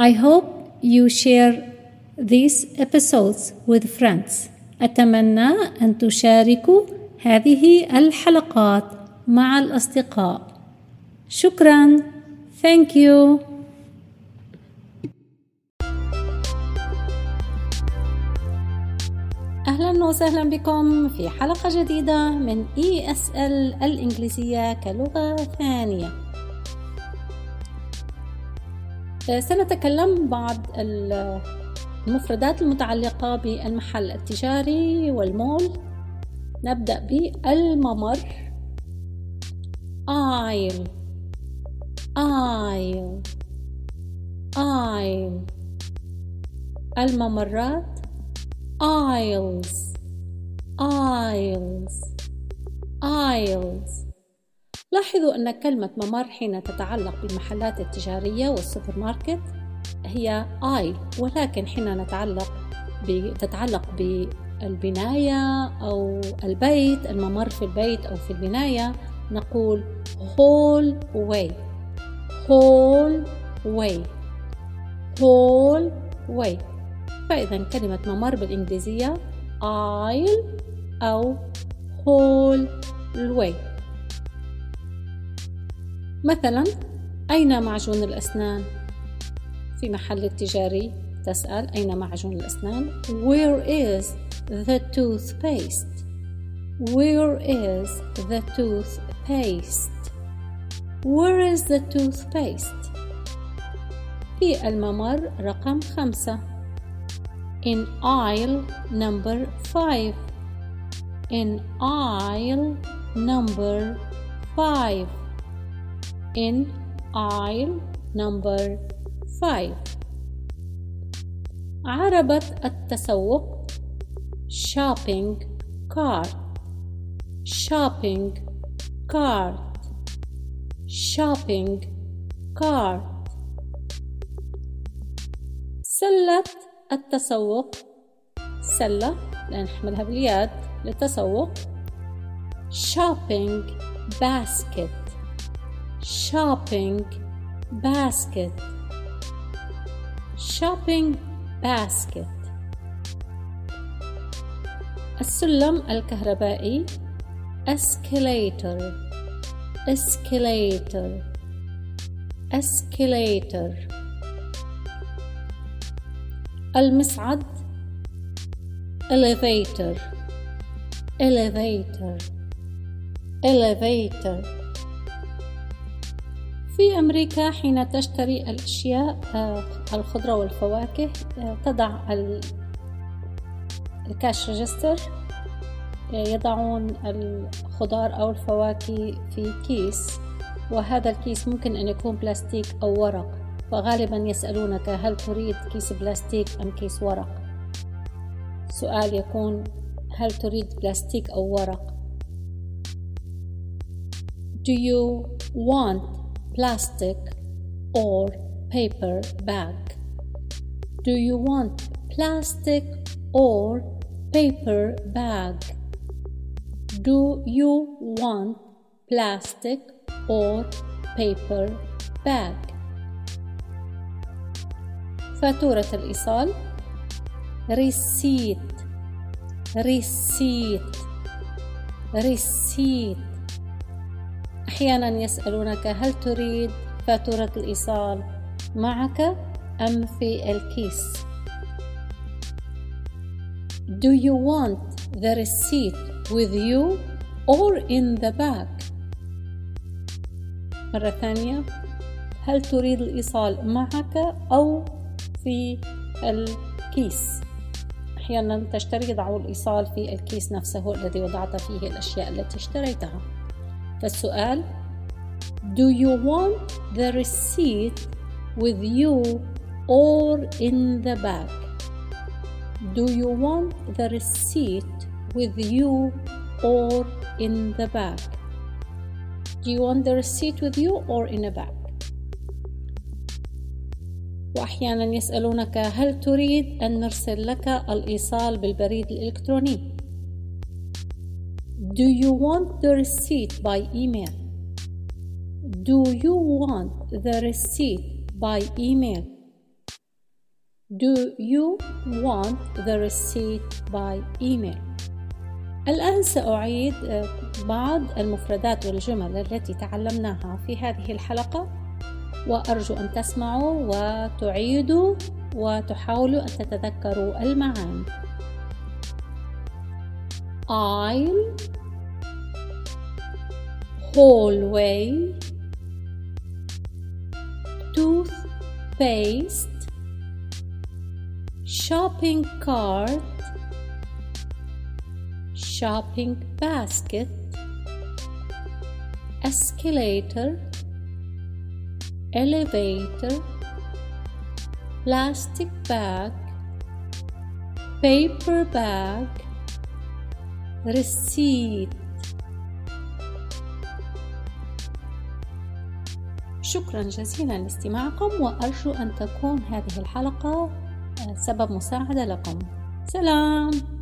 I hope you share these episodes with friends. أتمنى أن تشاركوا هذه الحلقات مع الأصدقاء. شكرا. Thank you. أهلا وسهلا بكم في حلقة جديدة من ESL الإنجليزية كلغة ثانية. سنتكلم بعض المفردات المتعلقة بالمحل التجاري والمول. نبدأ بالممر. aisle aisle aisle الممرات. aisles aisles aisles لاحظوا أن كلمة ممر حين تتعلق بالمحلات التجارية والسوبر ماركت هي آيل ولكن حين نتعلق تتعلق بالبناية أو البيت الممر في البيت أو في البناية نقول hall way. hall way. hall way. فإذا كلمة ممر بالإنجليزية aisle أو hall way. مثلا أين معجون الأسنان؟ في محل التجاري تسأل أين معجون الأسنان Where is the toothpaste Where is the toothpaste Where is the toothpaste في الممر رقم خمسة In aisle number five In aisle number five In aisle number 5 عربة التسوق shopping cart shopping cart shopping cart سلة التسوق سلة نحملها باليد للتسوق shopping basket shopping basket shopping basket السلم الكهربائي escalator escalator escalator المصعد elevator elevator elevator في أمريكا حين تشتري الأشياء الخضرة والفواكه تضع ال cash register يضعون الخضار أو الفواكه في كيس وهذا الكيس ممكن أن يكون بلاستيك أو ورق وغالبا يسألونك هل تريد كيس بلاستيك أم كيس ورق؟ سؤال يكون هل تريد بلاستيك أو ورق؟ Do you want plastic or paper bag? Do you want plastic or paper bag? Do you want plastic or paper bag? فاتورة الإيصال receipt receipt receipt أحيانا يسألونك هل تريد فاتورة الإيصال معك أم في الكيس؟ Do you want the receipt with you or in the bag? مرة ثانية هل تريد الإيصال معك أو في الكيس؟ أحيانا تشتري ضعوا الإيصال في الكيس نفسه الذي وضعت فيه الأشياء التي اشتريتها. فالسؤال Do you want the receipt with you or in the bag? Do you want the receipt with you or in the bag? Do you want the receipt with you or in a bag? وأحيانا يسألونك هل تريد أن نرسل لك الإيصال بالبريد الإلكتروني؟ Do you want the receipt by email? Do you want the receipt by email? Do you want the receipt by email? الآن سأعيد آه، بعض المفردات والجمل التي تعلمناها في هذه الحلقة وأرجو أن تسمعوا وتعيدوا وتحاولوا أن تتذكروا المعاني. aisle hallway. Toothpaste. Shopping cart. Shopping basket. Escalator. Elevator. Plastic bag. Paper bag. Receipt شكرا جزيلا لاستماعكم وأرجو أن تكون هذه الحلقة سبب مساعدة لكم. سلام!